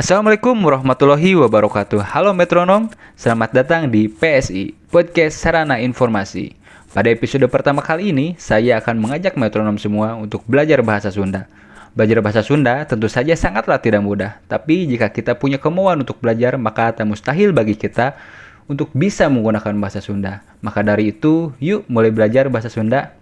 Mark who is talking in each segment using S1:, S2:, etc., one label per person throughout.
S1: Assalamualaikum warahmatullahi wabarakatuh. Halo metronom, selamat datang di PSI, Podcast Sarana Informasi. Pada episode pertama kali ini, saya akan mengajak metronom semua untuk belajar bahasa Sunda. Belajar bahasa Sunda tentu saja sangatlah tidak mudah Tapi jika kita punya kemauan untuk belajar, maka tak mustahil bagi kita untuk bisa menggunakan bahasa Sunda. Maka dari itu, yuk mulai belajar bahasa Sunda.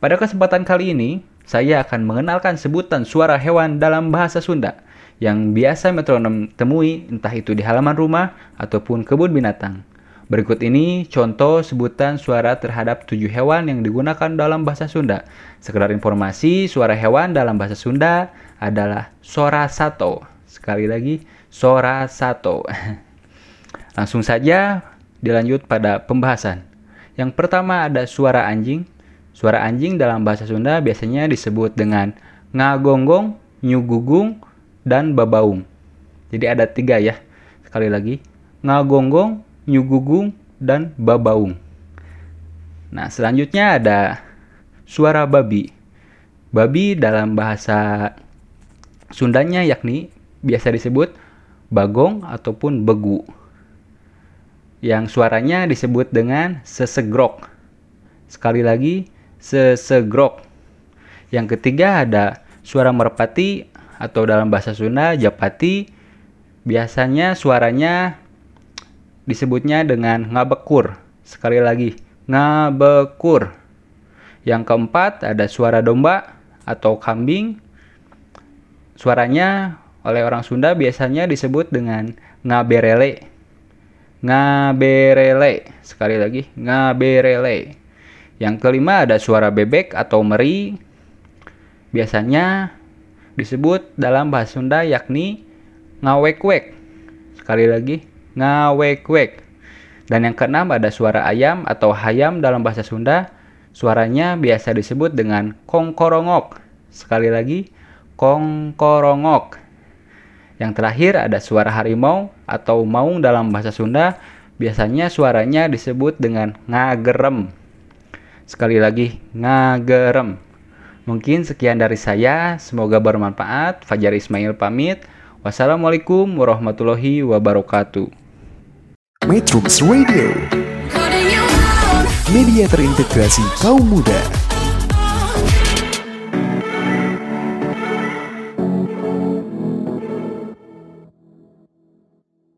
S1: Pada kesempatan kali ini, saya akan mengenalkan sebutan suara hewan dalam bahasa Sunda yang biasa metronom temui entah itu di halaman rumah ataupun kebun binatang. Berikut ini contoh sebutan suara terhadap tujuh hewan yang digunakan dalam bahasa Sunda. Sekedar informasi, suara hewan dalam bahasa Sunda adalah sora sato. Sekali lagi, sora sato. Langsung saja dilanjut pada pembahasan. Yang pertama ada suara anjing. Suara anjing dalam bahasa Sunda biasanya disebut dengan ngagonggong, nyugugung, dan babaung. Jadi ada tiga ya. Sekali lagi, ngagonggong, nyugugung, dan babaung. Nah, selanjutnya ada suara babi. Babi dalam bahasa Sundanya yakni biasa disebut bagong ataupun begu. Yang suaranya disebut dengan sesegrok. Sekali lagi, sesegrok. Yang ketiga ada suara merpati atau dalam bahasa Sunda japati. Biasanya suaranya disebutnya dengan ngabekur. Sekali lagi, ngabekur. Yang keempat ada suara domba atau kambing. Suaranya oleh orang Sunda biasanya disebut dengan ngaberele. Ngaberele. Sekali lagi, ngaberele. Yang kelima ada suara bebek atau meri. Biasanya disebut dalam bahasa Sunda yakni ngawek-wek. Sekali lagi, ngawek-wek. Dan yang keenam ada suara ayam atau hayam dalam bahasa Sunda. Suaranya biasa disebut dengan kongkorongok. Sekali lagi, kongkorongok. Yang terakhir ada suara harimau atau maung dalam bahasa Sunda. Biasanya suaranya disebut dengan ngagerem. Sekali lagi, ngagerem. Mungkin sekian dari saya. Semoga bermanfaat. Fajar Ismail pamit. Wassalamualaikum warahmatullahi wabarakatuh.
S2: Metrums Radio. Media terintegrasi kaum muda